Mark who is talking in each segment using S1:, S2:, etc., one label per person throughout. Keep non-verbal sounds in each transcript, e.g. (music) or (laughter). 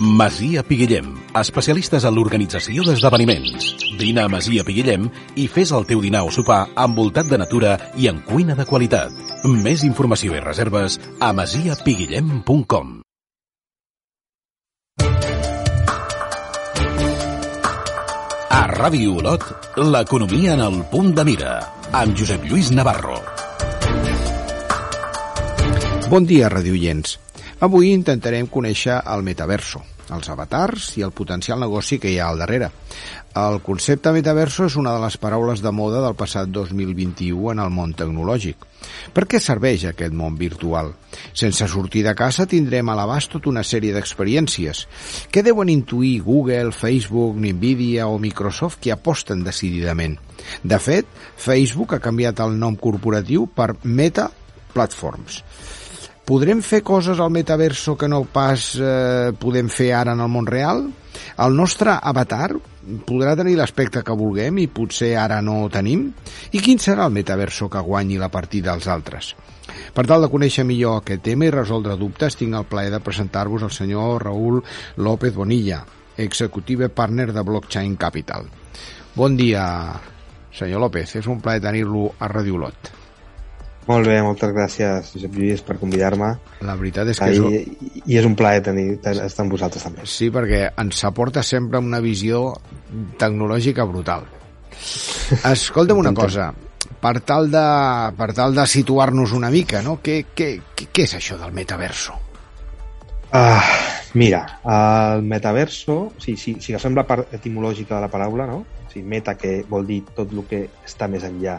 S1: Masia Piguillem, especialistes en l'organització d'esdeveniments. Vine a Masia Piguillem i fes el teu dinar o sopar envoltat de natura i en cuina de qualitat. Més informació i reserves a masiapiguillem.com A Ràdio Olot, l'economia en el punt de mira, amb Josep Lluís Navarro.
S2: Bon dia, radioients. Avui intentarem conèixer el metaverso, els avatars i el potencial negoci que hi ha al darrere. El concepte metaverso és una de les paraules de moda del passat 2021 en el món tecnològic. Per què serveix aquest món virtual? Sense sortir de casa tindrem a l'abast tota una sèrie d'experiències. Què deuen intuir Google, Facebook, Nvidia o Microsoft que aposten decididament? De fet, Facebook ha canviat el nom corporatiu per Meta Platforms. Podrem fer coses al metaverso que no pas eh, podem fer ara en el món real? El nostre avatar podrà tenir l'aspecte que vulguem i potser ara no ho tenim? I quin serà el metaverso que guanyi la partida als altres? Per tal de conèixer millor aquest tema i resoldre dubtes, tinc el plaer de presentar-vos el senyor Raül López Bonilla, executive partner de Blockchain Capital. Bon dia, senyor López. És un plaer tenir-lo a Radio Olot.
S3: Molt bé, moltes gràcies, Josep Lluís, per convidar-me.
S2: La veritat és que...
S3: I, és... I és un plaer tenir, estar amb vosaltres també.
S2: Sí, perquè ens aporta sempre una visió tecnològica brutal. (laughs) Escolta'm una cosa, per tal de, per tal de situar-nos una mica, no? Què, què, què, què és això del metaverso?
S3: Uh, mira, el metaverso, si, si, si agafem la part etimològica de la paraula, no? O sigui, meta, que vol dir tot el que està més enllà,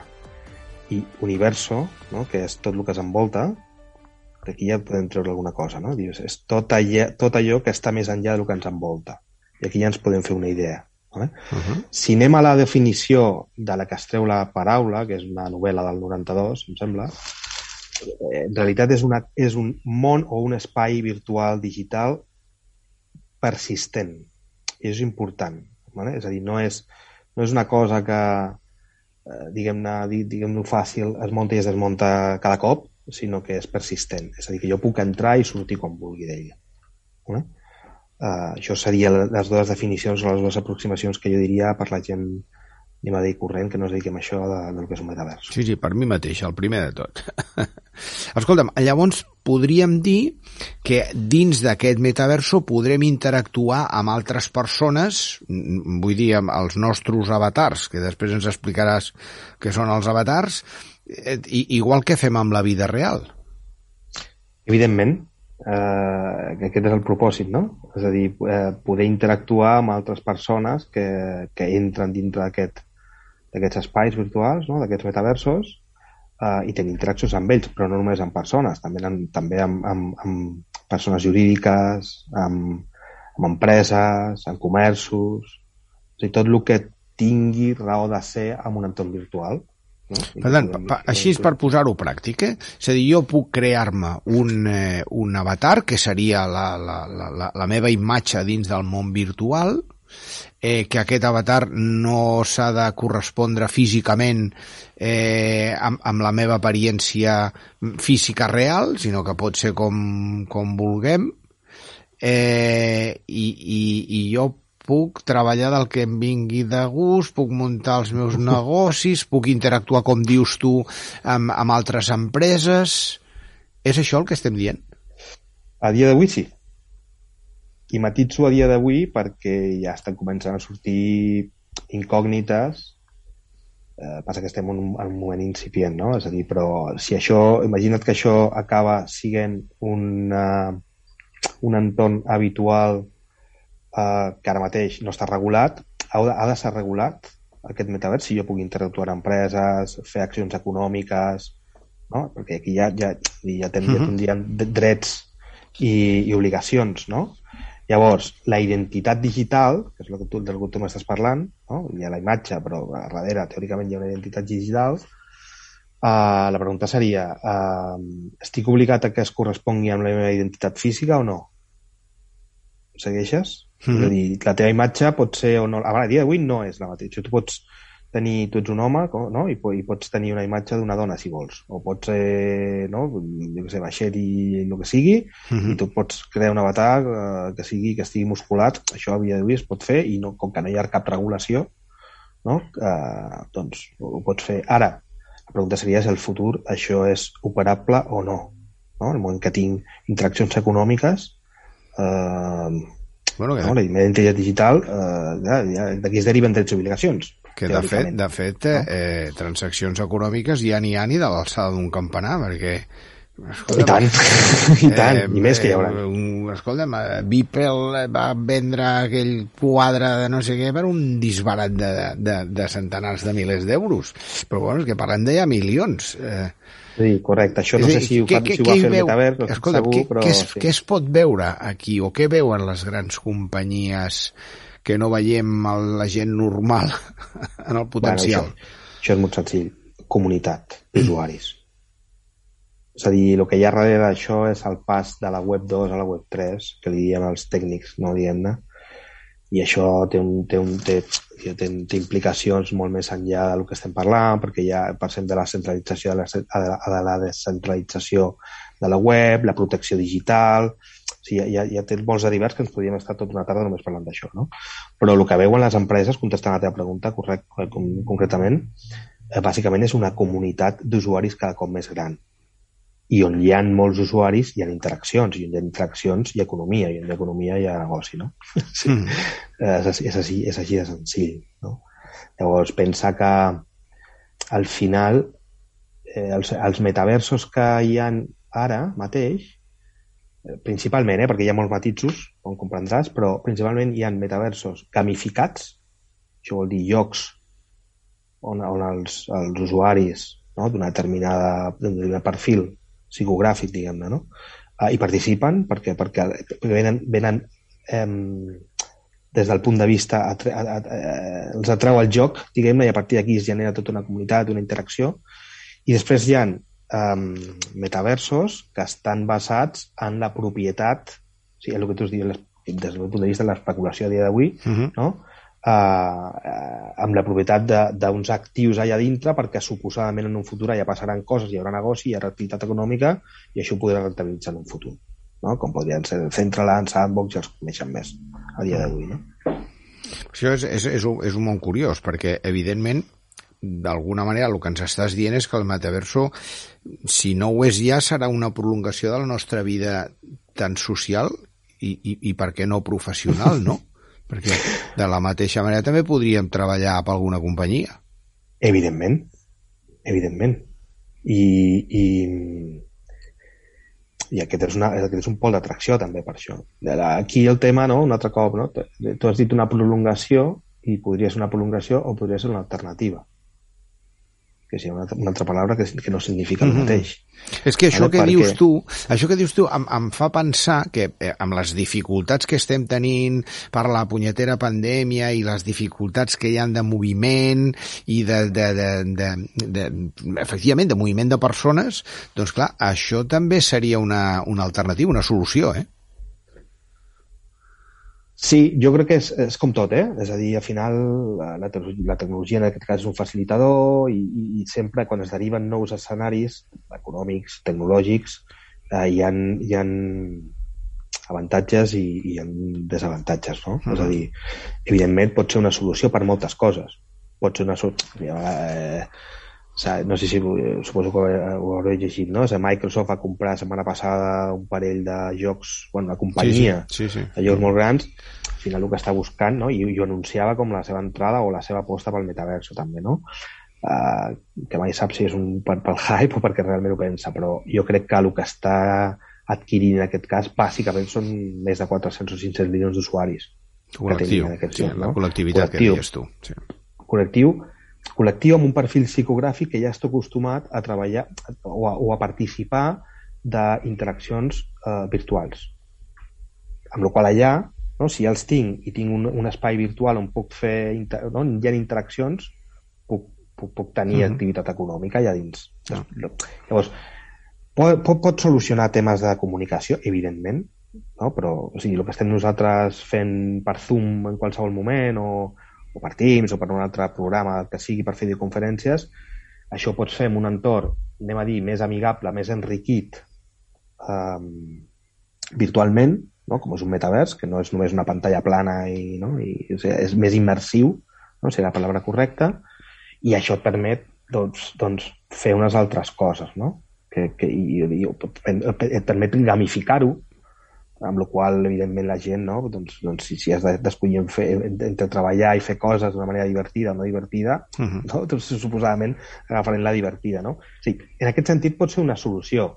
S3: i universo, no? que és tot el que s'envolta, aquí ja podem treure alguna cosa, no? Dius, és tot allò, tot allò que està més enllà del que ens envolta. I aquí ja ens podem fer una idea. Vale? Uh -huh. Si anem a la definició de la que es treu la paraula, que és una novel·la del 92, em sembla, eh, en realitat és, una, és un món o un espai virtual digital persistent. I és important. Vale? És a dir, no és, no és una cosa que, diguem-ne diguem fàcil, es munta i es desmunta cada cop, sinó que és persistent. És a dir, que jo puc entrar i sortir quan vulgui d'ella. Eh? Uh, això seria les dues definicions o les dues aproximacions que jo diria per la gent anem a dir corrent, que no es dediquem a això de, del que és un metavers.
S2: Sí, sí, per mi mateix, el primer de tot. (laughs) Escolta'm, llavors podríem dir que dins d'aquest metaverso podrem interactuar amb altres persones, vull dir, amb els nostres avatars, que després ens explicaràs què són els avatars, eh, igual que fem amb la vida real.
S3: Evidentment, eh, aquest és el propòsit, no? És a dir, eh, poder interactuar amb altres persones que, que entren dintre d'aquest d'aquests espais virtuals, no? d'aquests metaversos, eh, i tenir interaccions amb ells, però no només amb persones, també, amb, també amb, amb, amb persones jurídiques, amb, amb empreses, amb comerços, o sigui, tot el que tingui raó de ser en un entorn virtual.
S2: No? Per tant, pa, així és per posar-ho pràctic, eh? És a dir, jo puc crear-me un, eh, un avatar, que seria la, la, la, la meva imatge dins del món virtual, eh, que aquest avatar no s'ha de correspondre físicament eh, amb, amb la meva apariència física real, sinó que pot ser com, com vulguem, eh, i, i, i jo puc treballar del que em vingui de gust, puc muntar els meus (laughs) negocis, puc interactuar, com dius tu, amb, amb altres empreses... És això el que estem dient?
S3: A dia d'avui sí. I matitzo a dia d'avui perquè ja estan començant a sortir incògnites eh, passa que estem en un, en un moment incipient, no? És a dir, però si això, imagina't que això acaba siguent una, un entorn habitual eh, que ara mateix no està regulat, ha de, ha de ser regulat aquest metavers si jo puc interactuar amb empreses, fer accions econòmiques, no? perquè aquí ja, ja, ja, ten, uh -huh. ja tindríem drets i, i obligacions, no? Llavors, la identitat digital, que és el que tu, del que tu m'estàs parlant, no? hi ha la imatge, però a darrere, teòricament, hi ha una identitat digital, uh, la pregunta seria, uh, estic obligat a que es correspongui amb la meva identitat física o no? Segueixes? Mm -hmm. És a dir, la teva imatge pot ser o no... A dia d'avui no és la mateixa. Tu pots tenir, tu ets un home, no? I, i pots tenir una imatge d'una dona, si vols. O pots, eh, no? Jo què sé, baixet i el que sigui, uh -huh. i tu pots crear un avatar eh, que sigui que estigui musculat. Això a dia d'avui es pot fer, i no, com que no hi ha cap regulació, no? Eh, doncs ho pots fer. Ara, la pregunta seria si el futur això és operable o no. no? El moment que tinc interaccions econòmiques, eh, bueno, que... no? la intel·ligència digital, eh, ja, ja, d'aquí es deriven drets i obligacions.
S2: Que de fet, de fet no? eh, transaccions econòmiques ja n'hi ha ni de l'alçada d'un campanar, perquè
S3: Escolta, I tant, (laughs) i tant, eh, i més que hi haurà.
S2: Eh, escolta'm, Beeple va vendre aquell quadre de no sé què per un disbarat de, de, de centenars de milers d'euros. Però bueno, és que parlem de ja milions. Eh,
S3: sí, correcte. Això no sé si ho, fa, què, si ho va fer el Metavers, no escolta, segur,
S2: què,
S3: però...
S2: Què es,
S3: sí.
S2: què es pot veure aquí, o què veuen les grans companyies que no veiem la gent normal en el potencial.
S3: Bueno, això, això és molt senzill. Comunitat d'usuaris. És a dir, el que hi ha darrere d'això és el pas de la web 2 a la web 3, que li diem els tècnics, no diem-ne, i això té, un, té, un, té, té, té implicacions molt més enllà del que estem parlant, perquè ja passem de la centralització a la, a la descentralització de la web, la protecció digital, sigui, ja, ja té molts derivats que ens podríem estar tota una tarda només parlant d'això, no? Però el que veuen les empreses, contestant a la teva pregunta correct, com, concretament, eh, bàsicament és una comunitat d'usuaris cada cop més gran. I on hi ha molts usuaris hi ha interaccions, i on hi ha interaccions hi ha economia, i on hi ha economia hi ha negoci, no? (laughs) Sí. Mm. És, és, així, és així de senzill, no? Llavors, pensa que al final eh, els, els metaversos que hi han ara mateix principalment, eh, perquè hi ha molts matisos, com comprendràs, però principalment hi ha metaversos gamificats, això vol dir llocs on, on els, els usuaris no, d'una determinada d'un perfil psicogràfic, diguem-ne, no? Uh, i participen perquè, perquè, venen, venen eh, des del punt de vista a, a, a, a, els atreu el joc, diguem-ne, i a partir d'aquí es genera tota una comunitat, una interacció, i després hi ha um, metaversos que estan basats en la propietat, o sigui, el que tu has dit des del punt de vista de l'especulació a dia d'avui, uh mhm. -huh. no? Uh, uh, amb la propietat d'uns actius allà dintre perquè suposadament en un futur ja passaran coses, hi haurà negoci, hi haurà activitat econòmica i això ho podrà rentabilitzar en un futur no? com podrien ser Centraland, Sandbox i els coneixen més a dia d'avui no?
S2: Això és, és, és, un, és un món curiós perquè evidentment d'alguna manera el que ens estàs dient és que el metaverso, si no ho és ja, serà una prolongació de la nostra vida tan social i, i, i per què no professional, no? (laughs) Perquè de la mateixa manera també podríem treballar per alguna companyia.
S3: Evidentment, evidentment. I, i, i aquest és, una, aquest és un pol d'atracció també per això. Aquí el tema, no? un altre cop, no? tu has dit una prolongació i podria ser una prolongació o podria ser una alternativa que és una, una altra paraula que, que no significa el mhm. mateix. Mm
S2: -hmm. És que això vale? que Perquè... dius tu, això que dius tu em, em fa pensar que eh, amb les dificultats que estem tenint per la punyetera pandèmia i les dificultats que hi han de moviment i de, de, de, de, de, de efectivament, de moviment de persones, doncs clar, això també seria una, una alternativa, una solució, eh?
S3: Sí, jo crec que és, és com tot, eh? És a dir, al final la, la, la tecnologia en aquest cas és un facilitador i, i, i sempre quan es deriven nous escenaris econòmics, tecnològics, eh, hi, ha, hi ha avantatges i, i hi ha desavantatges, no? Mm. És a dir, evidentment pot ser una solució per moltes coses. Pot ser una solució... Eh, no sé si suposo que ho hauré llegit, no? O sigui, Microsoft va comprar la setmana passada un parell de jocs, bueno, una companyia
S2: sí, sí, sí, sí.
S3: de jocs molt grans, al final el que està buscant, no? I, ho anunciava com la seva entrada o la seva aposta pel metaverso també, no? Uh, que mai sap si és un per, pel hype o perquè realment ho pensa, però jo crec que el que està adquirint en aquest cas bàsicament són més de 400 o 500 milions d'usuaris.
S2: Col·lectiu, sí, jocs, no? la col·lectivitat col·lectiu, que deies tu. Sí.
S3: Col·lectiu, col·lectiu amb un perfil psicogràfic que ja està acostumat a treballar o a, o a participar d'interaccions eh, virtuals. Amb la qual allà, no, si ja els tinc i tinc un, un espai virtual on puc fer, no, hi ha interaccions, puc, puc, puc tenir mm -hmm. activitat econòmica allà dins. Ah. Llavors, pot, pot, pot solucionar temes de comunicació, evidentment, no? però o sigui, el que estem nosaltres fent per Zoom en qualsevol moment o, o, per Teams o per un altre programa que sigui per fer videoconferències, això ho pots fer en un entorn, anem a dir, més amigable, més enriquit eh, virtualment, no? com és un metavers, que no és només una pantalla plana i, no? I, o sigui, és més immersiu, no? si la paraula correcta, i això et permet doncs, doncs, fer unes altres coses, no? que, que i, i, et permet gamificar-ho, amb la qual evidentment la gent no? doncs, doncs si, si has d'escollir fer, entre treballar i fer coses d'una manera divertida o no divertida uh -huh. no? doncs suposadament agafarem la divertida no? o sigui, en aquest sentit pot ser una solució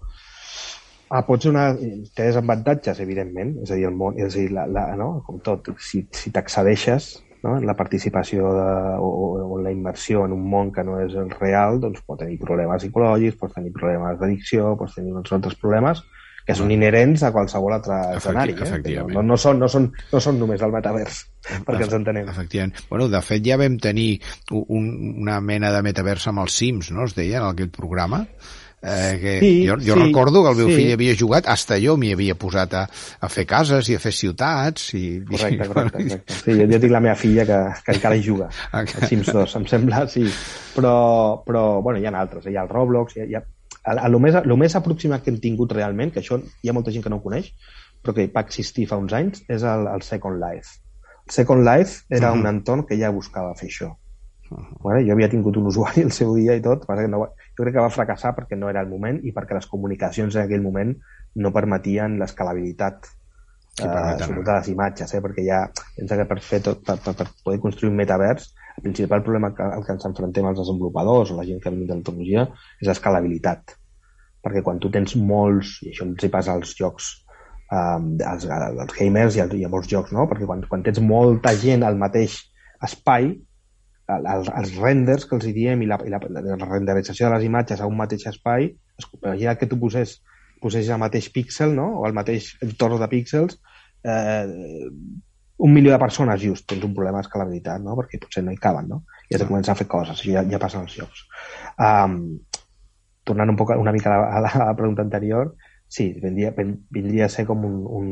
S3: ah, pot ser una... té desavantatges evidentment és a dir, el món, és a dir la, la, no? com tot, si, si t'accedeixes no? en la participació de, o, o en la immersió en un món que no és el real, doncs pot tenir problemes psicològics, pot tenir problemes d'addicció, pot tenir uns altres problemes, que són inherents a qualsevol altre escenari. Eh? No, no, són, no, són, no són només el metavers, perquè ens entenem.
S2: Efectivament. Bueno, de fet, ja vam tenir un, una mena de metavers amb els Sims, no?, es deia, en aquest programa. Eh, que sí, jo, jo sí, recordo que el meu sí. fill havia jugat, hasta jo m'hi havia posat a, a fer cases i a fer ciutats i...
S3: Correcte, (laughs) correcte, correcte. Sí, jo, jo tinc la meva filla que, que encara hi juga. (laughs) Ah, Sims 2, em sembla, sí. Però, però bueno, hi ha altres, hi ha el Roblox, hi ha, hi ha a, a, lo, més, lo més aproximat que hem tingut realment, que això hi ha molta gent que no ho coneix, però que va existir fa uns anys, és el, el Second Life. El Second Life era uh -huh. un entorn que ja buscava fer això. Uh -huh. vale? Jo havia tingut un usuari el seu dia i tot, que no, jo crec que va fracassar perquè no era el moment i perquè les comunicacions en aquell moment no permetien l'escalabilitat sí, eh, sobretot de les imatges, eh? perquè ja pensa que per, fer tot, per, per, per poder construir un metavers el principal problema que, al que ens enfrontem els desenvolupadors o la gent que venim de la tecnologia és l'escalabilitat. Perquè quan tu tens molts, i això ens hi passa als jocs, um, als, als gamers i, als, i a molts jocs, no? perquè quan, quan tens molta gent al mateix espai, el, el, els renders que els hi diem i la, i la, la renderització de les imatges a un mateix espai, imagina que tu posés, posés el mateix píxel no? o el mateix entorn de píxels eh, un milió de persones just, tens un problema d'escalabilitat, no? perquè potser no hi caben, no? i has de començar a fer coses, això ja, ja passa als jocs. Um, tornant un poc una mica a la, a la, a la pregunta anterior, sí, vindria, vindria a ser com un, un,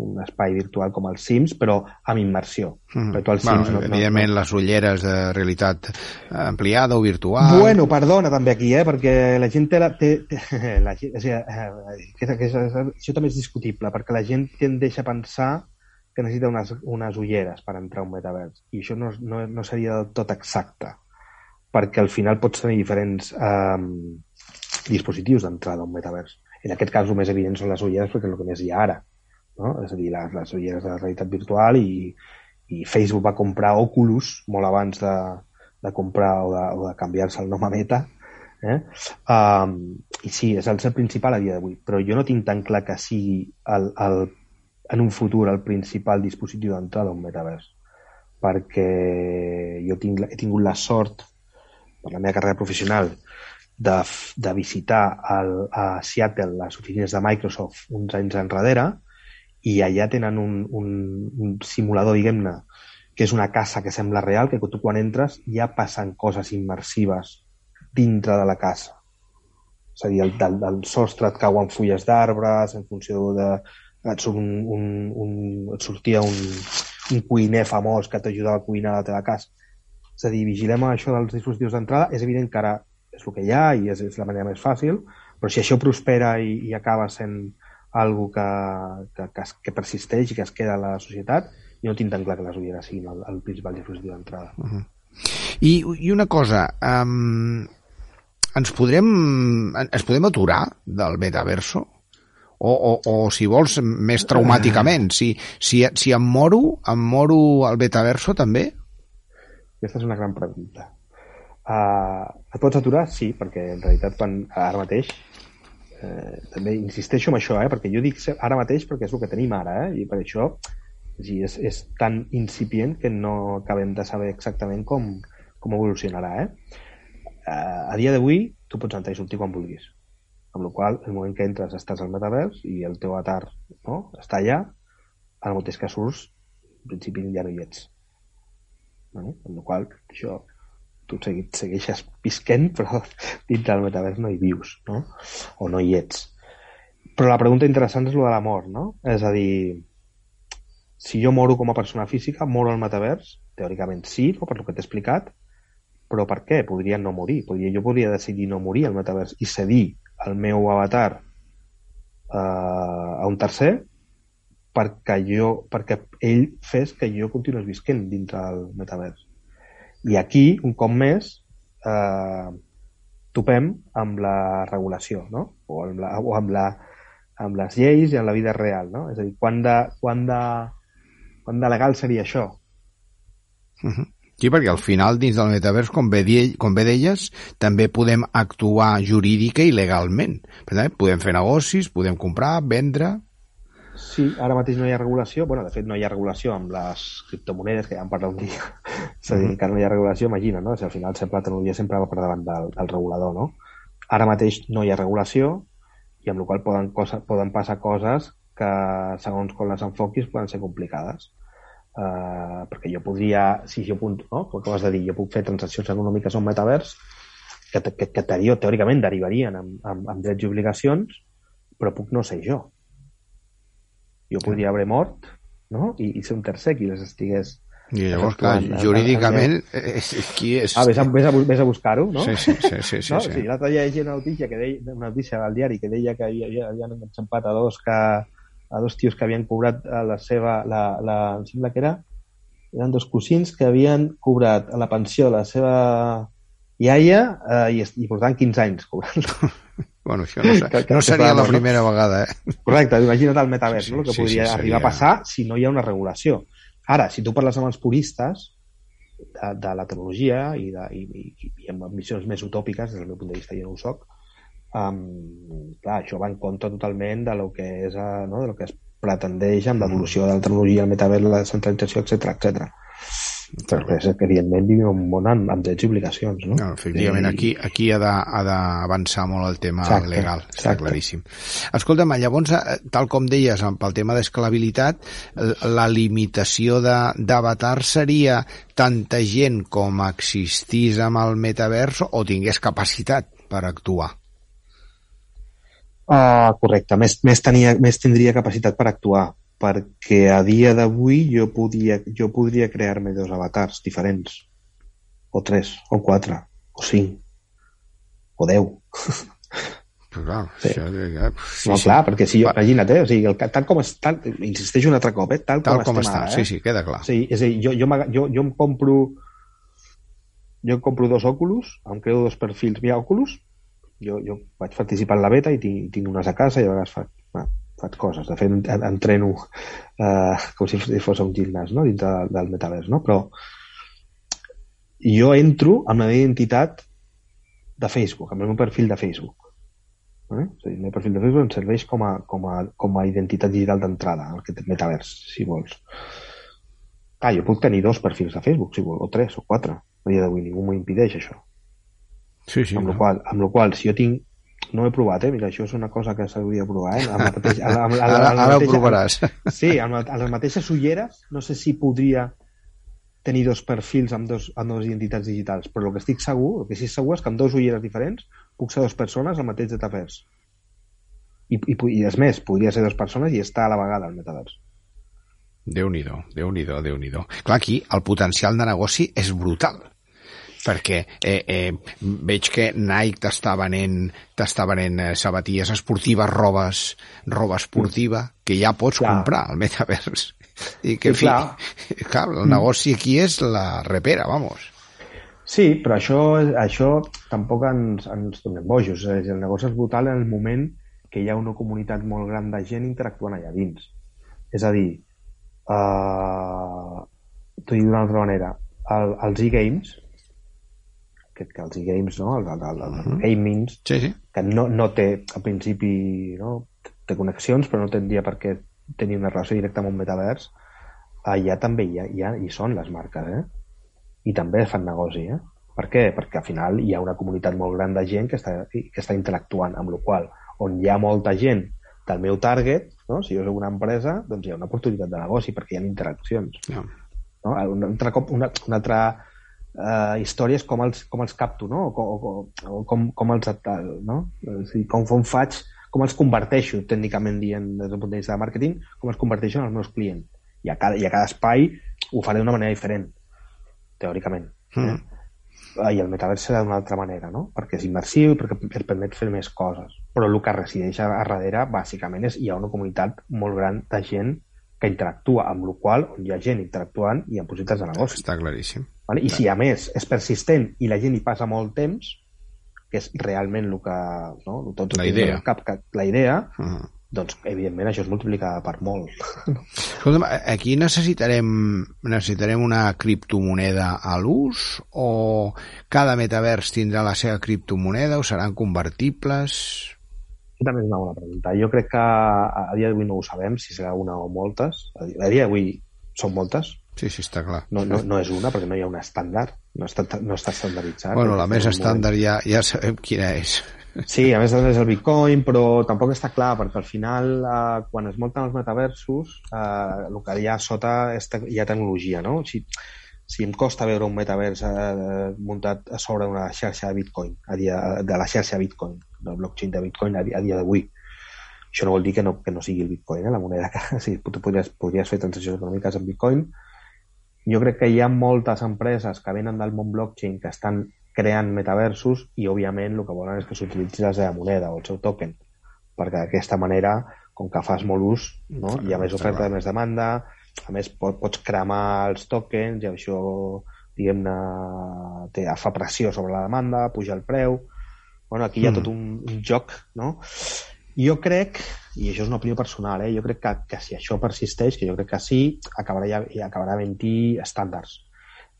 S3: un espai virtual com els Sims, però amb immersió.
S2: Mm. Però tu als bueno, Sims no, evidentment, no, les ulleres de realitat ampliada o virtual...
S3: Bueno, perdona també aquí, eh, perquè la gent té... La, té, té (laughs) la o sigui, eh, que, que, que, això també és discutible, perquè la gent tendeix a pensar que necessita unes, unes ulleres per entrar a un metavers. I això no, no, no seria del tot exacte, perquè al final pots tenir diferents eh, dispositius d'entrada a un metavers. En aquest cas, el més evident són les ulleres perquè és el que més hi ha ara. No? És a dir, les, les ulleres de la realitat virtual i, i Facebook va comprar Oculus molt abans de, de comprar o de, o de canviar-se el nom a Meta. Eh? Um, I sí, és el ser principal a dia d'avui, però jo no tinc tan clar que sigui el, el en un futur el principal dispositiu d'entrada un metavers perquè jo tinc, he tingut la sort per la meva carrera professional de, de visitar el, a Seattle les oficines de Microsoft uns anys enrere i allà tenen un, un, un simulador, diguem-ne, que és una casa que sembla real, que tu quan entres ja passen coses immersives dintre de la casa. És a dir, el, del, del sostre et cauen fulles d'arbres en funció de, et, surt un, un, un, et sortia un, un cuiner famós que t'ajudava a cuinar a la teva casa. És a dir, vigilem això dels dispositius d'entrada. És evident que ara és el que hi ha i és, és la manera més fàcil, però si això prospera i, i acaba sent algo que, que, que, que persisteix i que es queda a la societat, jo no tinc tan clar que les ulleres siguin el, el principal dispositiu d'entrada. Uh -huh.
S2: I, I una cosa, um, ens podrem, ens podem aturar del metaverso? O, o, o si vols, més traumàticament. (laughs) Si, si, si em moro, em moro al betaverso també?
S3: Aquesta és una gran pregunta. Uh, et pots aturar? Sí, perquè en realitat quan, ara mateix eh, també insisteixo en això, eh, perquè jo dic ara mateix perquè és el que tenim ara, eh, i per això és, és tan incipient que no acabem de saber exactament com, com evolucionarà. Eh? Uh, a dia d'avui tu pots entrar i sortir quan vulguis amb la qual el moment que entres estàs al metavers i el teu atar no? està allà, el mateix que surts, en principi ja no hi ets. No? Amb la qual això tu segueixes visquent, (laughs) però dintre del metavers no hi vius, no? O no hi ets. Però la pregunta interessant és lo de la mort, no? És a dir, si jo moro com a persona física, moro al metavers, teòricament sí, no? per lo que t'he explicat, però per què? Podria no morir. Podria, jo podria decidir no morir al metavers i cedir el meu avatar eh, a un tercer perquè, jo, perquè ell fes que jo continués visquent dintre del metavers. I aquí, un cop més, eh, topem amb la regulació, no? O amb, la, o amb, la, amb les lleis i amb la vida real, no? És a dir, quan de, quan de, quan de legal seria això?
S2: Uh -huh. Sí, perquè al final, dins del metavers, com bé, com bé deies, també podem actuar jurídica i legalment. Per tant, podem fer negocis, podem comprar, vendre...
S3: Sí, ara mateix no hi ha regulació. bueno, de fet, no hi ha regulació amb les criptomonedes, que ja en parlat un dia. És a dir, mm-hmm. que no hi ha regulació, imagina, no? Si al final sempre la tecnologia sempre va per davant del, del regulador, no? Ara mateix no hi ha regulació i amb la qual poden, cosa, poden passar coses que, segons com les enfoquis, poden ser complicades eh, perquè jo podria, si jo punt, no? com has de dir, jo puc fer transaccions econòmiques en metavers que, que, que teòricament derivarien amb, amb, amb drets i obligacions, però puc no ser jo. Jo podria haver mort no? I, i ser un tercer qui les estigués
S2: i llavors, clar, jurídicament, és, qui és?
S3: Ah, vés a, vés a, vés a buscar-ho, no?
S2: Sí, sí, sí. sí, sí,
S3: no?
S2: sí.
S3: sí L'altre dia hi una notícia, que deia, una notícia al diari que deia que havia, havien enxampat a dos que, a dos tios que havien cobrat eh, la seva, la, la, em sembla que era, eren dos cosins que havien cobrat la pensió de la seva iaia eh, i, i portaven 15 anys cobrant-lo. (laughs)
S2: Bueno, això no, que, que no seria la primera no? vegada, eh?
S3: Correcte, imagina't el metavers, sí, no? el que sí, podria sí, arribar seria... a passar si no hi ha una regulació. Ara, si tu parles amb els puristes de, de la tecnologia i, de, i, i, i amb missions més utòpiques, des del meu punt de vista jo no ho soc, um, clar, això va en contra totalment de lo que és, uh, no? de lo que es pretendeix amb l'evolució de la tecnologia, el metavers, la centralització, etc etc. Perquè evidentment, vivim un món amb, amb drets i obligacions, no? no
S2: efectivament, aquí, aquí ha d'avançar molt el tema exacte, legal, exacte. està claríssim. Escolta'm, llavors, eh, tal com deies, pel tema d'esclavitat, la limitació d'avatar seria tanta gent com existís amb el metavers o tingués capacitat per actuar?
S3: Uh, correcte, més, més, tenia, més tindria capacitat per actuar, perquè a dia d'avui jo, podia, jo podria crear-me dos avatars diferents, o tres, o quatre, o cinc, o deu.
S2: Però clar, sí. això, ja,
S3: sí, no, sí. clar, perquè si jo, imagina't, eh, o sigui, el, tal com està, insisteixo un altre cop, eh, tal,
S2: tal
S3: com,
S2: com està, eh? sí, sí, queda clar.
S3: Sí, és a dir, jo, jo, jo, jo em compro jo em compro dos Oculus, em creo dos perfils via Oculus, jo, jo vaig participar en la beta i tinc, tinc unes a casa i a vegades faig, bueno, faig coses. De fet, entreno eh, com si fos un gimnàs no? dintre del, del metavers, no? però jo entro amb la meva identitat de Facebook, amb el meu perfil de Facebook. Eh? O sigui, el meu perfil de Facebook em serveix com a, com a, com a identitat digital d'entrada al metavers, si vols. Ah, jo puc tenir dos perfils de Facebook, si vols, o tres, o quatre. A dia d'avui ningú m'ho impedeix, això.
S2: Sí, sí.
S3: Amb, no. qual, amb la qual, si jo tinc no ho he provat, eh? Mira, això és una cosa que s'hauria de provar, eh? Amb la (laughs) mateixa, amb, amb, amb,
S2: amb, ara, ara mateixa, ho provaràs.
S3: Sí, amb, amb les mateixes ulleres, no sé si podria tenir dos perfils amb, dos, amb dues identitats digitals, però el que estic segur, el que sí segur és que amb dos ulleres diferents puc ser dues persones al mateix metavers. I, i, i és més, podria ser dues persones i estar a la vegada al metavers.
S2: Déu-n'hi-do, déu nhi déu Clar, aquí el potencial de negoci és brutal perquè eh, eh, veig que Nike t'està venent, t'està venent eh, sabatilles esportives, robes, roba esportiva, que ja pots clar. comprar al Metaverse. I que, sí, clar. Fi, (laughs) clar, el negoci aquí és la repera, vamos.
S3: Sí, però això, això tampoc ens, ens donem bojos. És el negoci és brutal en el moment que hi ha una comunitat molt gran de gent interactuant allà dins. És a dir, uh, t'ho dic d'una altra manera, el, els e-games, que, que els e-games, no? el, el, el, el uh -huh. gamings,
S2: sí, sí.
S3: que no, no té, al principi, no? té connexions, però no tindria per què tenir una relació directa amb un metavers, allà també hi, ha, hi, ha, hi són les marques, eh? I també fan negoci, eh? Per què? Perquè al final hi ha una comunitat molt gran de gent que està, que està interactuant, amb la qual on hi ha molta gent del meu target, no? si jo soc una empresa, doncs hi ha una oportunitat de negoci perquè hi ha interaccions. No. No? Un, altre cop, una, una altra eh, històries com els, com els capto, no? O, o, o com, com els no? És dir, com, com faig, com els converteixo, tècnicament dient, des del punt de vista de màrqueting, com els converteixo en els meus clients. I a cada, i a cada espai ho faré d'una manera diferent, teòricament. Mm. Eh? I el metavers serà d'una altra manera, no? Perquè és immersiu i perquè et permet fer més coses. Però el que resideix a, a darrere, bàsicament, és hi ha una comunitat molt gran de gent que interactua, amb la qual hi ha gent interactuant i amb possibilitats de negoci.
S2: Està claríssim.
S3: Vale? I si a més és persistent i la gent hi passa molt temps, que és realment el que... No? Tots
S2: la idea.
S3: Cap, que, la idea, uh -huh. doncs evidentment això es multiplica per molt. (laughs)
S2: Escolta'm, aquí necessitarem, necessitarem una criptomoneda a l'ús o cada metavers tindrà la seva criptomoneda o seran convertibles?
S3: també és una bona pregunta. Jo crec que a, dia d'avui no ho sabem, si serà una o moltes. A dia d'avui són moltes.
S2: Sí, sí, està clar.
S3: No, no, no és una, perquè no hi ha un estàndard. No està, no està estandarditzat.
S2: Bueno, la més estàndard ja, ja sabem quina és.
S3: Sí, a més és el Bitcoin, però tampoc està clar, perquè al final, eh, quan es munten els metaversos, eh, el que hi ha sota és te hi ha tecnologia, no? Si, si em costa veure un metavers eh, muntat a sobre una xarxa de Bitcoin, a dia, de la xarxa Bitcoin, del blockchain de Bitcoin a, a dia d'avui. Això no vol dir que no, que no sigui el Bitcoin, eh? la moneda que (laughs) sí, tu podries, podries fer transaccions econòmiques en Bitcoin. Jo crec que hi ha moltes empreses que venen del món blockchain que estan creant metaversos i, òbviament, el que volen és que s'utilitzi la seva moneda o el seu token, perquè d'aquesta manera, com que fas molt ús, no? hi ha més oferta, més demanda, a més pot, pots cremar els tokens i això diguem-ne fa pressió sobre la demanda, puja el preu bueno, aquí hi ha mm. tot un, un joc, no? Jo crec, i això és una opinió personal, eh? jo crec que, que si això persisteix, que jo crec que sí, acabarà, ja, acabarà havent-hi estàndards.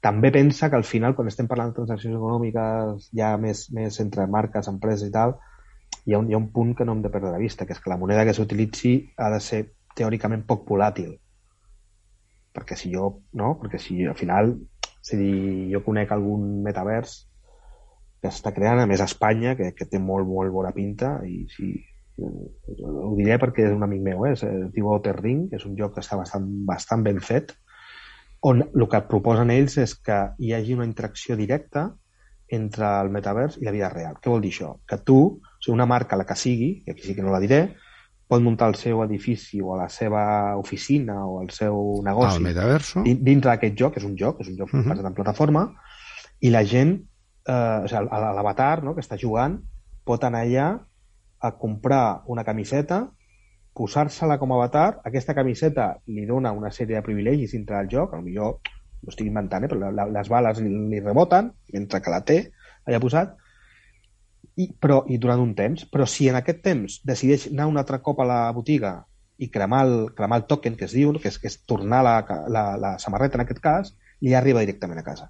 S3: També pensa que al final, quan estem parlant de transaccions econòmiques ja més, més entre marques, empreses i tal, hi ha, un, hi ha un punt que no hem de perdre de vista, que és que la moneda que s'utilitzi ha de ser teòricament poc volàtil. Perquè si jo, no? Perquè si al final, si jo conec algun metavers que està creant, a més a Espanya, que, que té molt, molt bona pinta, i sí, ho diré perquè és un amic meu, eh? es diu Outer Ring, és un joc que està bastant, bastant ben fet, on el que proposen ells és que hi hagi una interacció directa entre el metavers i la vida real. Què vol dir això? Que tu, o sigui, una marca, la que sigui, i aquí sí que no la diré, pot muntar el seu edifici o la seva oficina o el seu negoci
S2: el metaverso.
S3: dintre d'aquest joc, és un joc, és un joc uh -huh. basat en plataforma, i la gent eh, o sigui, l'avatar no, que està jugant pot anar allà a comprar una camiseta, posar-se-la com a avatar, aquesta camiseta li dona una sèrie de privilegis dintre del joc, millor ho estic inventant, eh, però la, les bales li, li reboten, mentre que la té allà posat, i, però, i durant un temps. Però si en aquest temps decideix anar un altre cop a la botiga i cremar el, cremar el token que es diu, que és, que és tornar la, la, la samarreta en aquest cas, li arriba directament a casa.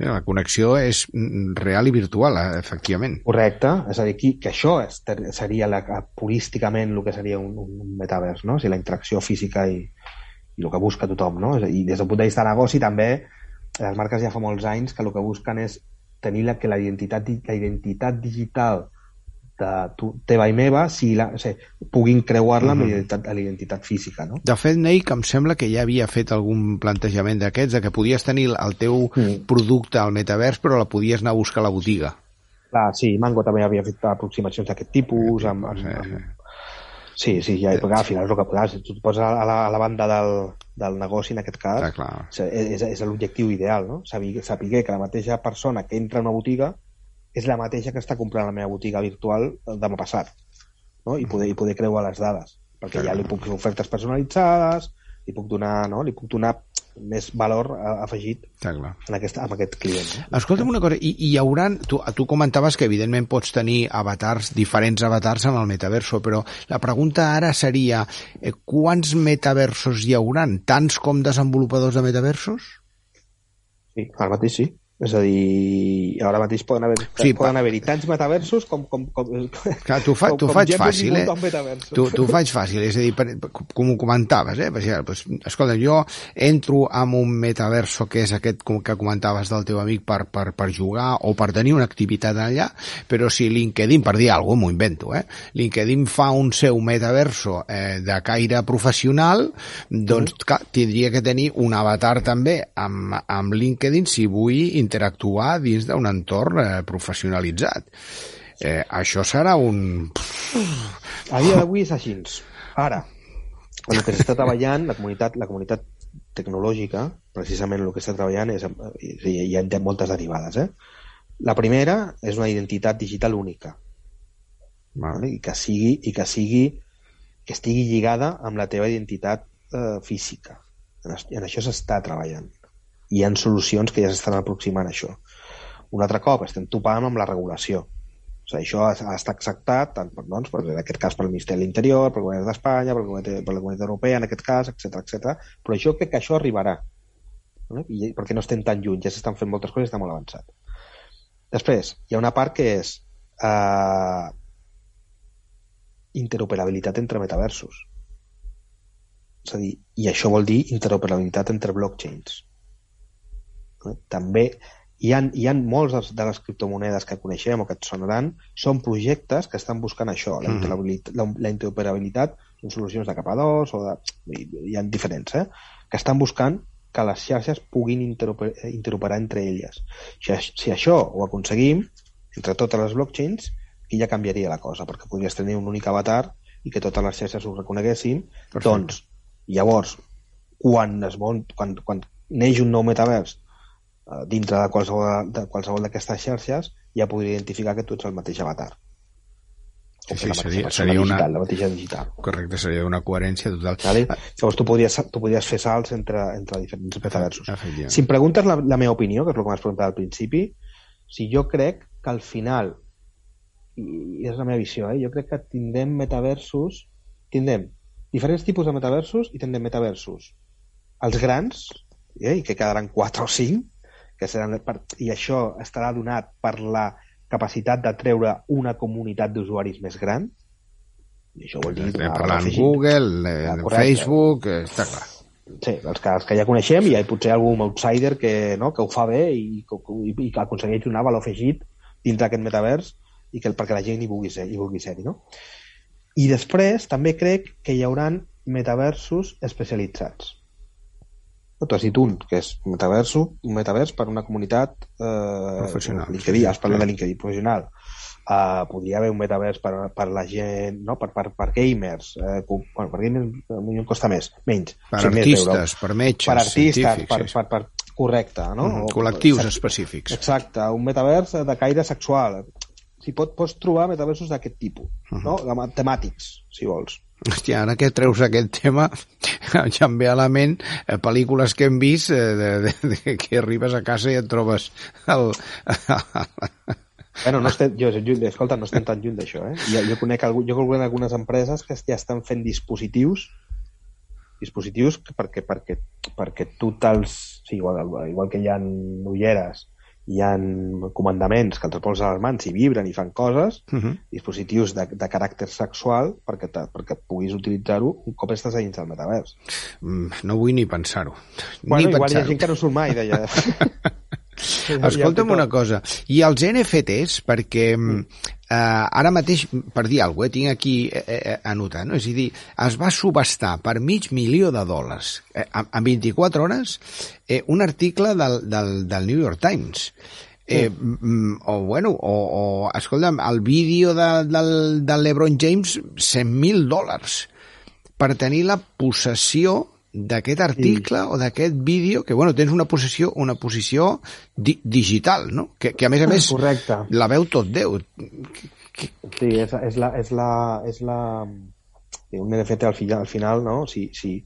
S2: Sí, la connexió és real i virtual, eh, efectivament.
S3: Correcte, és a dir, que, que això és, seria la, purísticament el que seria un, un metavers, no? O sigui, la interacció física i, i el que busca tothom, no? I des del punt de vista de negoci també, les marques ja fa molts anys que el que busquen és tenir la, que la identitat, la identitat digital de tu, teva i meva si la, o sigui, puguin creuar-la amb uh -huh. la identitat física. No?
S2: De fet, Neik, em sembla que ja havia fet algun plantejament d'aquests, de que podies tenir el teu mm. producte al metavers, però la podies anar a buscar a la botiga.
S3: Clar, sí, Mango també havia fet aproximacions d'aquest tipus, amb, amb, amb, Sí, sí, ja, perquè al final és el que si tu et poses a la, a la banda del, del negoci, en aquest cas,
S2: ah, clar.
S3: és, és l'objectiu ideal, no? Saber, saber que la mateixa persona que entra a una botiga és la mateixa que està comprant la meva botiga virtual demà passat no? I, poder, i poder creuar les dades perquè ja li puc fer ofertes personalitzades li puc donar, no? li puc donar més valor afegit
S2: en,
S3: aquesta, en aquest client. No?
S2: Escolta'm una cosa, i, i hi haurà... Tu, tu comentaves que evidentment pots tenir avatars, diferents avatars en el metaverso, però la pregunta ara seria eh, quants metaversos hi hauran? Tants com desenvolupadors de metaversos?
S3: Sí, ara mateix sí. És a dir, ara mateix poden haver sí, poden haver tants metaversos com... com, com
S2: Clar, t'ho fa, com, faig fàcil, eh? T'ho faig fàcil, és a dir, per, com ho comentaves, eh? Per exemple, pues, escolta, jo entro en un metaverso que és aquest com que comentaves del teu amic per, per, per jugar o per tenir una activitat allà, però si LinkedIn, per dir alguna cosa, m'ho invento, eh? LinkedIn fa un seu metaverso eh, de caire professional, doncs, mm. clar, tindria que tenir un avatar també amb, amb LinkedIn si vull interactuar dins d'un entorn eh, professionalitzat. Eh, això serà un...
S3: A dia d'avui és així. Ara, el que s'està treballant, la comunitat, la comunitat tecnològica, precisament el que està treballant és, hi, hi ha moltes derivades, eh? La primera és una identitat digital única, vale? I que sigui, i que sigui que estigui lligada amb la teva identitat eh, física. En, en això s'està treballant. Hi ha solucions que ja s'estan aproximant a això. Un altre cop estem topant amb la regulació o sigui, això ha, ha estat acceptat tant per, doncs, per, en aquest cas pel Ministeri de l'Interior, pel Govern d'Espanya, per, per la Comunitat Europea, en aquest cas, etc etc. Però jo crec que això arribarà. No? I, perquè no estem tan lluny, ja s'estan fent moltes coses i està molt avançat. Després, hi ha una part que és eh, interoperabilitat entre metaversos. És a dir, i això vol dir interoperabilitat entre blockchains. També hi ha, hi ha molts de, les criptomonedes que coneixem o que et sonaran, són projectes que estan buscant això, la, mm. la, la interoperabilitat en solucions de capa 2 o de, hi, ha diferents, eh? que estan buscant que les xarxes puguin interoper, interoperar entre elles. Si, si això ho aconseguim, entre totes les blockchains, aquí ja canviaria la cosa, perquè podries tenir un únic avatar i que totes les xarxes ho reconeguessin, Perfecte. doncs, llavors, quan, es vol, quan, quan neix un nou metavers dintre de qualsevol de qualsevol d'aquestes xarxes ja podria identificar que tu ets el mateix avatar.
S2: Sí, sí, seria, seria una...
S3: Digital, la mateixa digital.
S2: Correcte, seria una coherència total.
S3: Vale? Llavors tu podries, tu podries fer salts entre, entre diferents metaversos. Si em preguntes la, la meva opinió, que és el que m'has preguntat al principi, si jo crec que al final, i és la meva visió, eh, jo crec que tindrem metaversos, tindrem diferents tipus de metaversos i tindrem metaversos els grans, eh, i que quedaran 4 o 5, que seran per, i això estarà donat per la capacitat de treure una comunitat d'usuaris més gran? I això vol dir
S2: Estem parlant Google, eh, Facebook eh, està clar.
S3: Sí, els que, els que ja coneixem i potser algun outsider que, no, que ho fa bé i, i, i que aconsegueix donar valor afegit dintre d'aquest metavers i que perquè la gent hi vulgui ser, hi vulgui ser no? I després també crec que hi hauran metaversos especialitzats tu has dit un, que és un metaverso, un metavers per una comunitat
S2: eh, professional.
S3: LinkedIn, has parlat sí. de LinkedIn professional. Uh, podria haver un metavers per, per la gent, no? per, per, per gamers, eh, com, bueno, per gamers potser costa més, menys.
S2: Per o sigui, artistes, més per metges,
S3: per artistes, per, sí. per, per, per, correcte, no? Mm,
S2: -hmm. col·lectius o, específics.
S3: Exacte, un metavers de caire sexual. Si pot, pots trobar metaversos d'aquest tipus, uh -huh. no? temàtics, si vols.
S2: Hòstia, ara que treus aquest tema, (laughs) ja em ve a la ment eh, pel·lícules que hem vist eh, de, de, de, que arribes a casa i et trobes el...
S3: Bueno, no estem, jo, jo, escolta, no estem tan lluny d'això, eh? Jo, jo, conec, jo conec algunes empreses que ja estan fent dispositius dispositius perquè, perquè, perquè tu te'ls... Sí, igual, igual que hi ha ulleres hi ha comandaments que els posen a les mans i vibren i fan coses, uh -huh. dispositius de, de caràcter sexual perquè, te, perquè puguis utilitzar-ho un cop estàs a dins del metavers.
S2: Mm, no vull ni pensar-ho.
S3: Bueno, ni igual pensar hi ha gent que no surt mai d'allà. (laughs)
S2: Escolta'm una cosa, i els NFTs, perquè mm. eh, ara mateix, per dir alguna cosa, eh, tinc aquí eh, eh, anotat, no? és a dir, es va subestar per mig milió de dòlars eh, en 24 hores eh, un article del, del, del New York Times. Eh, mm. o bueno, o, o escolta'm, el vídeo de, del, del LeBron James 100.000 dòlars per tenir la possessió d'aquest article sí. o d'aquest vídeo, que bueno, tens una posició, una posició di digital, no? Que, que a més a més
S3: Correcte.
S2: la veu tot Déu.
S3: Sí, és, és la... És la, és la un NFT al final, al final no? Si, si,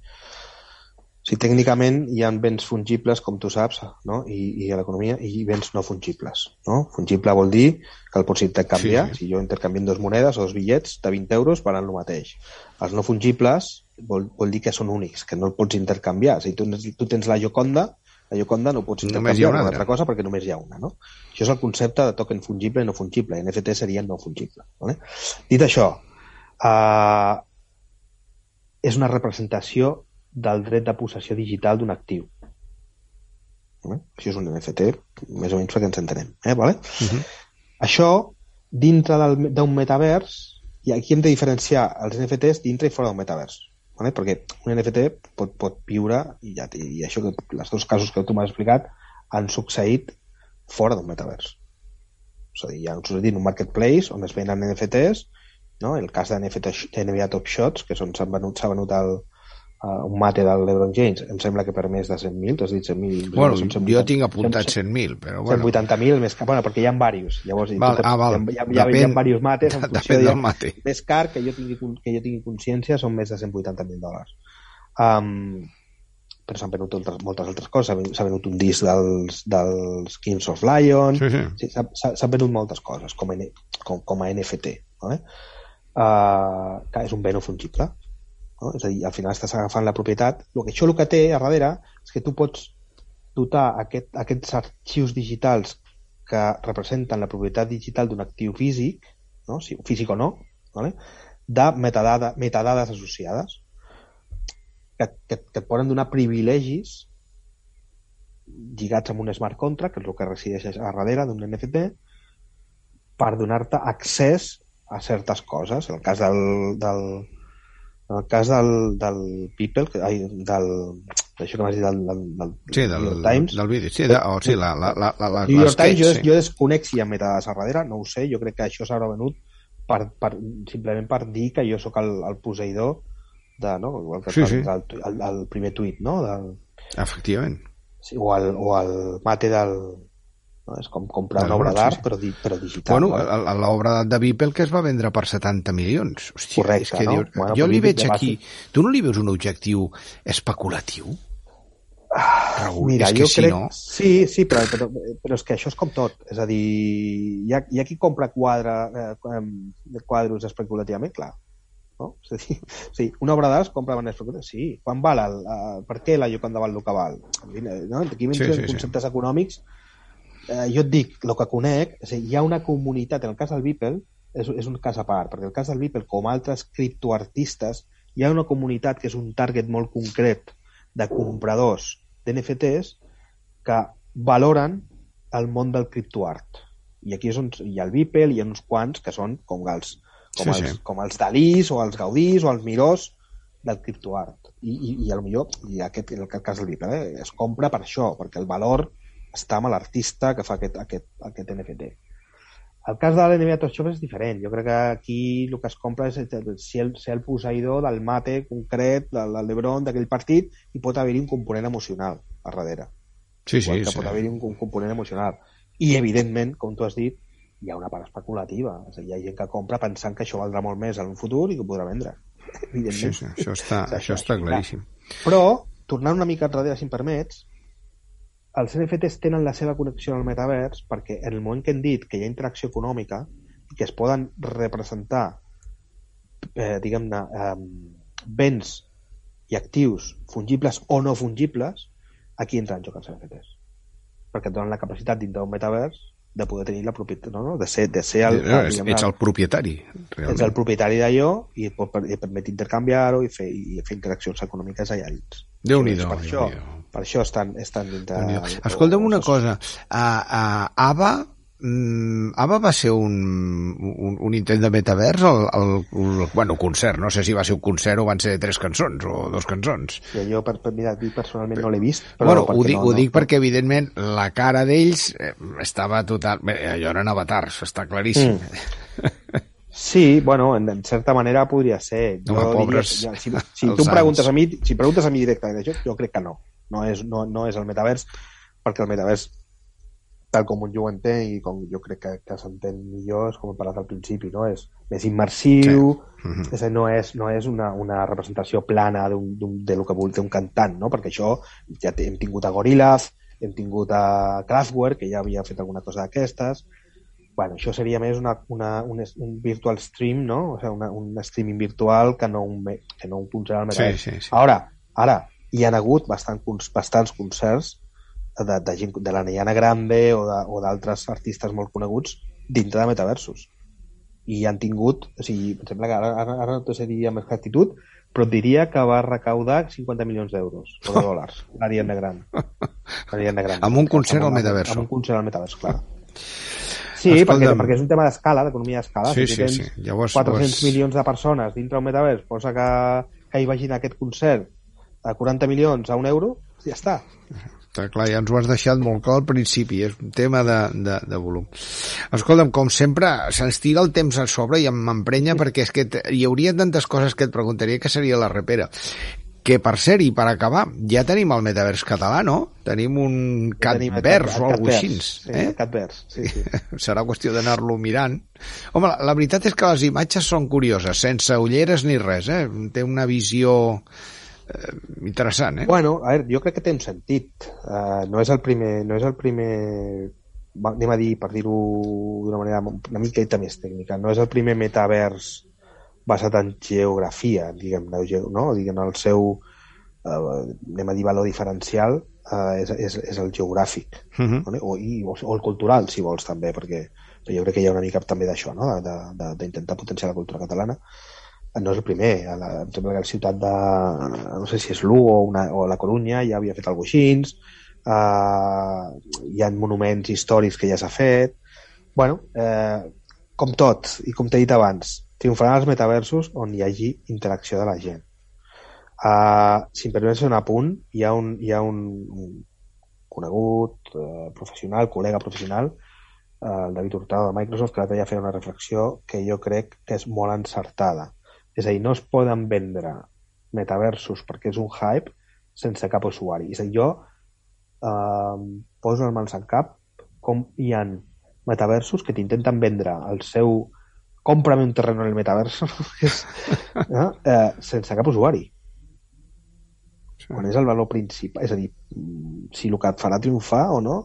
S3: si tècnicament hi ha béns fungibles, com tu saps, no? I, i a l'economia, i béns no fungibles. No? Fungible vol dir que el pots intercanviar. Sí. Si jo intercanvio dos monedes o dos bitllets de 20 euros, valen el mateix. Els no fungibles vol, vol dir que són únics, que no el pots intercanviar. Si tu, tu tens la Joconda, la Joconda no pots intercanviar una, una altra cosa perquè només hi ha una. No? Això és el concepte de token fungible i no fungible. NFT seria no fungible. Vale? Dit això, uh, és una representació del dret de possessió digital d'un actiu. Vale? Això és un NFT, més o menys perquè ens entenem. Eh? Vale? Uh -huh. Això, dintre d'un metavers, i aquí hem de diferenciar els NFTs dintre i fora d'un metavers vale? perquè un NFT pot, pot viure i, ja, i això que els dos casos que tu m'has explicat han succeït fora d'un metavers és a dir, hi ha un, un marketplace on es venen NFTs no? el cas de NFT NBA Top Shots que s'ha venut, venut el, uh, un mate del LeBron James em sembla que per més de 100.000, t'has dit 100.000?
S2: Bueno, són 180, jo tinc apuntat 100.000, però bueno.
S3: 180.000 més car, bueno, perquè hi ha diversos. Llavors,
S2: val, ah, val.
S3: Hi ha, hi ha, ha, hi ha diversos mates en (laughs) funció
S2: del mate.
S3: Més car que jo tingui, que jo tingui consciència són més de 180.000 dòlars. Um, però s'han venut altres, moltes altres coses. S'ha venut un disc dels, dels Kings of Lion,
S2: sí, sí.
S3: sí, s'han venut moltes coses com a, com, com a NFT. No? Uh, que és un bé no fungible. No? És a dir, al final estàs agafant la propietat. El que, això el que té a darrere és que tu pots dotar aquest, aquests arxius digitals que representen la propietat digital d'un actiu físic, no? si, físic o no, vale? de metadada, metadades associades que, que, que et poden donar privilegis lligats amb un smart contract, que és el que resideix a darrere d'un NFT, per donar-te accés a certes coses. En el cas del, del, en el cas del, del People, que, ai, del, això que m'has dit del, del, del,
S2: sí, del, New York Times, del vídeo, sí, de, oh, sí la, la, la, la, la,
S3: New York Times, jo, sí. jo desconec si hi ha metadades a darrere, no ho sé, jo crec que això s'haurà venut per, per, simplement per dir que jo sóc el, el posseïdor de, no? Igual que
S2: sí, sí.
S3: El, el, el, primer tuit, no? Del,
S2: Efectivament.
S3: Sí, o, el, o el mate del... No? És com comprar una obra d'art, sí, sí. però, di, però digital.
S2: Bueno, no? l'obra de Beeple que es va vendre per 70 milions. Hòstia,
S3: Correcte,
S2: és que
S3: no?
S2: Dius,
S3: Bueno,
S2: jo li veig aquí... Tu no li veus un objectiu especulatiu? Raül,
S3: Mira,
S2: és que
S3: jo
S2: sí,
S3: crec...
S2: no?
S3: Sí, sí, però, però, però és que això és com tot. És a dir, hi ha, hi ha qui compra quadre, eh, quadros especulativament, clar. No? És a dir, (laughs) sí, una obra d'art es compra en especulatiu. Sí, quan val el, uh, per què la Gioconda val el que val? No? Aquí
S2: Sí,
S3: sí,
S2: sí, sí.
S3: conceptes econòmics eh, jo et dic, el que conec, és a dir, hi ha una comunitat, en el cas del Beeple, és, és un cas a part, perquè el cas del Beeple, com altres criptoartistes, hi ha una comunitat que és un target molt concret de compradors d'NFTs que valoren el món del criptoart. I aquí és on hi ha el Beeple, hi ha uns quants que són com els, com,
S2: Sí,
S3: els,
S2: sí.
S3: com els Dalís o els Gaudís o els Mirós del criptoart. I, i, i a lo millor, i aquest, en el cas del Beeple, eh, es compra per això, perquè el valor està amb l'artista que fa aquest, aquest, aquest NFT. El cas de l'NBA Top Shop és diferent. Jo crec que aquí el que es compra és ser el, ser el posseïdor del mate concret, del, del LeBron, d'aquell partit, i pot haver-hi un component emocional a darrere.
S2: Sí, sí,
S3: que
S2: sí.
S3: pot haver-hi un, un component emocional. I, evidentment, com tu has dit, hi ha una part especulativa. És a dir, hi ha gent que compra pensant que això valdrà molt més en un futur i que ho podrà vendre. (laughs)
S2: Sí,
S3: Evidentment.
S2: sí, això està,
S3: Sí,
S2: això
S3: sí,
S2: està
S3: clar.
S2: claríssim.
S3: Però, tornant una mica enrere, si em permets, els NFTs tenen la seva connexió al metavers perquè en el moment que hem dit que hi ha interacció econòmica i que es poden representar eh, diguem-ne eh, béns i actius fungibles o no fungibles aquí entren en joc els NFTs perquè et donen la capacitat dintre d'un metavers de poder tenir la propietat, no, no? de ser, de ser el,
S2: No, ets,
S3: diguem-ne,
S2: ets el propietari,
S3: ets
S2: realment.
S3: el propietari d'allò i et, pot, et permet intercanviar-ho i fer, i fer interaccions econòmiques allà dins.
S2: Déu-n'hi-do,
S3: per, això. Per això estan, estan dintre...
S2: Déu-n'hi-do. Escolta'm una cosa, a, a ABBA, mm, ABBA va ser un, un, un intent de metavers, el, el, el, bueno, concert, no sé si va ser un concert o van ser tres cançons o dos cançons.
S3: Que jo, per, per, mira, dic, personalment no l'he vist,
S2: Però, bueno, ho dic,
S3: no,
S2: ho dic perquè, evidentment, la cara d'ells eh, estava total... Bé, allò eren avatars, està claríssim. Mm.
S3: Sí, bueno, en, en certa manera podria ser. Jo
S2: pobres
S3: diria, si, si
S2: els
S3: tu em preguntes a mi, si preguntes a mi directament això, jo crec que no. No és, no, no és el metavers, perquè el metavers, tal com jo ho entenc i com jo crec que, que s'entén millor, és com he parlat al principi, no? És més immersiu,
S2: Sí. Mhm.
S3: és a dir, no és, no és una, una representació plana d'un, d'un, de lo que vol d'un cantant, no? Perquè això ja hem tingut a Gorillaz, hem tingut a Kraftwerk, que ja havia fet alguna cosa d'aquestes, bueno, això seria més una, una, un, un virtual stream, no? O sigui, una, un streaming virtual que no un, que no un concert al
S2: Sí,
S3: metavers.
S2: sí, sí.
S3: Ara, ara, hi han hagut bastant, bastants concerts de, de, gent, de la Nayana Grande o d'altres artistes molt coneguts dintre de metaversos. I han tingut, o sigui, em sembla que ara, ara, ara no dir amb exactitud, però diria que va recaudar 50 milions d'euros o de dòlars, (laughs) l'Ariana Grande. L'Ariana Grande.
S2: Amb un concert al metaverso.
S3: Amb un concert al metavers, clar. Sí,
S2: Escolta'm.
S3: perquè, perquè és un tema d'escala, d'economia d'escala.
S2: Sí,
S3: si
S2: sí,
S3: tens
S2: sí. Llavors,
S3: 400
S2: llavors-
S3: milions de persones dintre un metavers, posa que, que hi vagin a aquest concert a 40 milions a un euro, ja està.
S2: Està clar, ja ens ho has deixat molt clar al principi, és un tema de, de, de volum. Escolta'm, com sempre, se'ns tira el temps a sobre i em m'emprenya perquè és que hi hauria tantes coses que et preguntaria que seria la repera. Que, per cert, i per acabar, ja tenim el metavers català, no? Tenim un catvers o alguna cosa així.
S3: Sí, eh? catvers, sí, sí. (laughs)
S2: Serà qüestió d'anar-lo mirant. Home, la, la veritat és que les imatges són curioses, sense ulleres ni res, eh? Té una visió eh, interessant, eh?
S3: Bueno, a veure, jo crec que té un sentit. Uh, no és el primer... No és el primer anem a dir, per dir-ho d'una manera una miqueta més tècnica, no és el primer metavers basat en geografia, diguem, no? diguem el seu, eh, anem a dir, valor diferencial eh, és, és, és el geogràfic, uh -huh. no? o, i, o, o el cultural, si vols, també, perquè jo crec que hi ha una mica també d'això, no? d'intentar potenciar la cultura catalana. No és el primer, a la, em sembla que la ciutat de, no sé si és Lugo o, una, o la Corunya ja havia fet alguna cosa uh, hi ha monuments històrics que ja s'ha fet. bueno, eh, com tot, i com t'he dit abans, triomfaran els metaversos on hi hagi interacció de la gent. Uh, si em permets un apunt, hi ha un, hi ha un, un conegut, uh, professional, col·lega professional, uh, el David Hurtado de Microsoft, que l'altre dia feia una reflexió que jo crec que és molt encertada. És a dir, no es poden vendre metaversos perquè és un hype sense cap usuari. És a dir, jo uh, poso les mans al cap com hi han metaversos que t'intenten vendre el seu cómprame un terreno en el metaverso (laughs) no? eh, sense cap usuari sí. quan és el valor principal és a dir, si el que et farà triomfar o no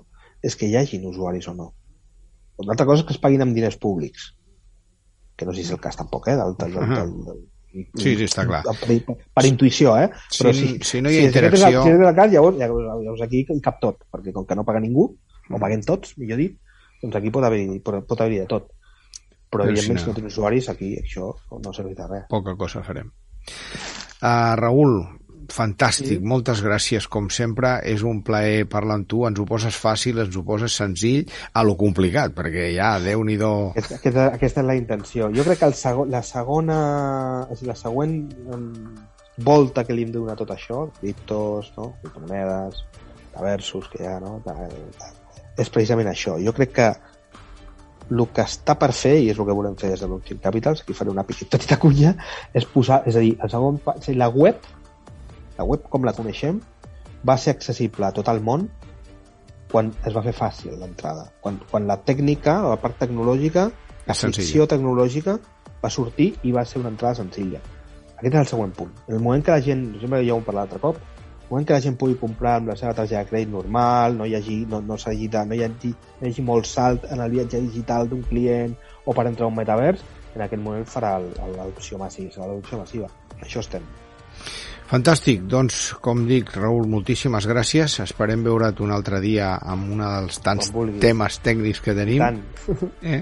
S3: és que hi hagin usuaris o no una altra cosa és que es paguin amb diners públics que no sé si és el cas tampoc eh, del, del, del, del, del
S2: Sí, sí, està clar.
S3: Per, per, per intuïció, eh?
S2: Però si, si, si no hi ha si interacció...
S3: Si és el, el cas, llavors, llavors aquí hi cap tot, perquè com que no paga ningú, o mm. paguem tots, millor dit, doncs aquí pot haver-hi pot, pot haver de tot però, però evidentment si no. si no tens usuaris aquí això no servirà res
S2: poca cosa farem uh, Raül fantàstic, sí. moltes gràcies com sempre, és un plaer parlar amb tu ens ho poses fàcil, ens ho poses senzill a lo complicat, perquè ja, déu nhi
S3: aquesta, aquesta, aquesta és la intenció jo crec que el segon, la segona la següent volta que li hem de donar tot això criptos, no? criptomonedes versus que hi ha, no? és precisament això. Jo crec que el que està per fer, i és el que volem fer des de Blockchain Capitals, aquí faré una petita cunya, és posar, és a dir, el segon, la web, la web com la coneixem, va ser accessible a tot el món quan es va fer fàcil l'entrada. Quan, quan la tècnica, la part tecnològica, la ficció tecnològica va sortir i va ser una entrada senzilla. Aquest és el següent punt. En el moment que la gent, sempre ja ho hem parlat altre cop, moment que la gent pugui comprar amb la seva targeta de crèdit normal, no hi hagi, no, no, hagi de, no, hi hagi, no hi hagi molt salt en el viatge digital d'un client o per entrar a un metavers, en aquest moment farà l'adopció massiva, l'adopció massiva. Això estem.
S2: Fantàstic, doncs, com dic, Raül, moltíssimes gràcies. Esperem veure't un altre dia amb un dels tants temes tècnics que tenim.
S3: Tant.
S2: Eh?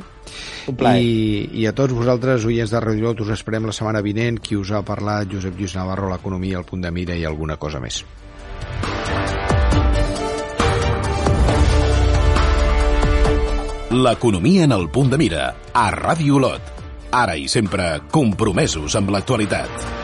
S3: Un plaer.
S2: I, I a tots vosaltres, oients de Radio Lot, us esperem la setmana vinent. Qui us ha parlat, Josep Lluís Navarro, l'economia, el punt de mira i alguna cosa més.
S1: L'economia en el punt de mira, a Ràdio Lot. Ara i sempre, compromesos amb l'actualitat.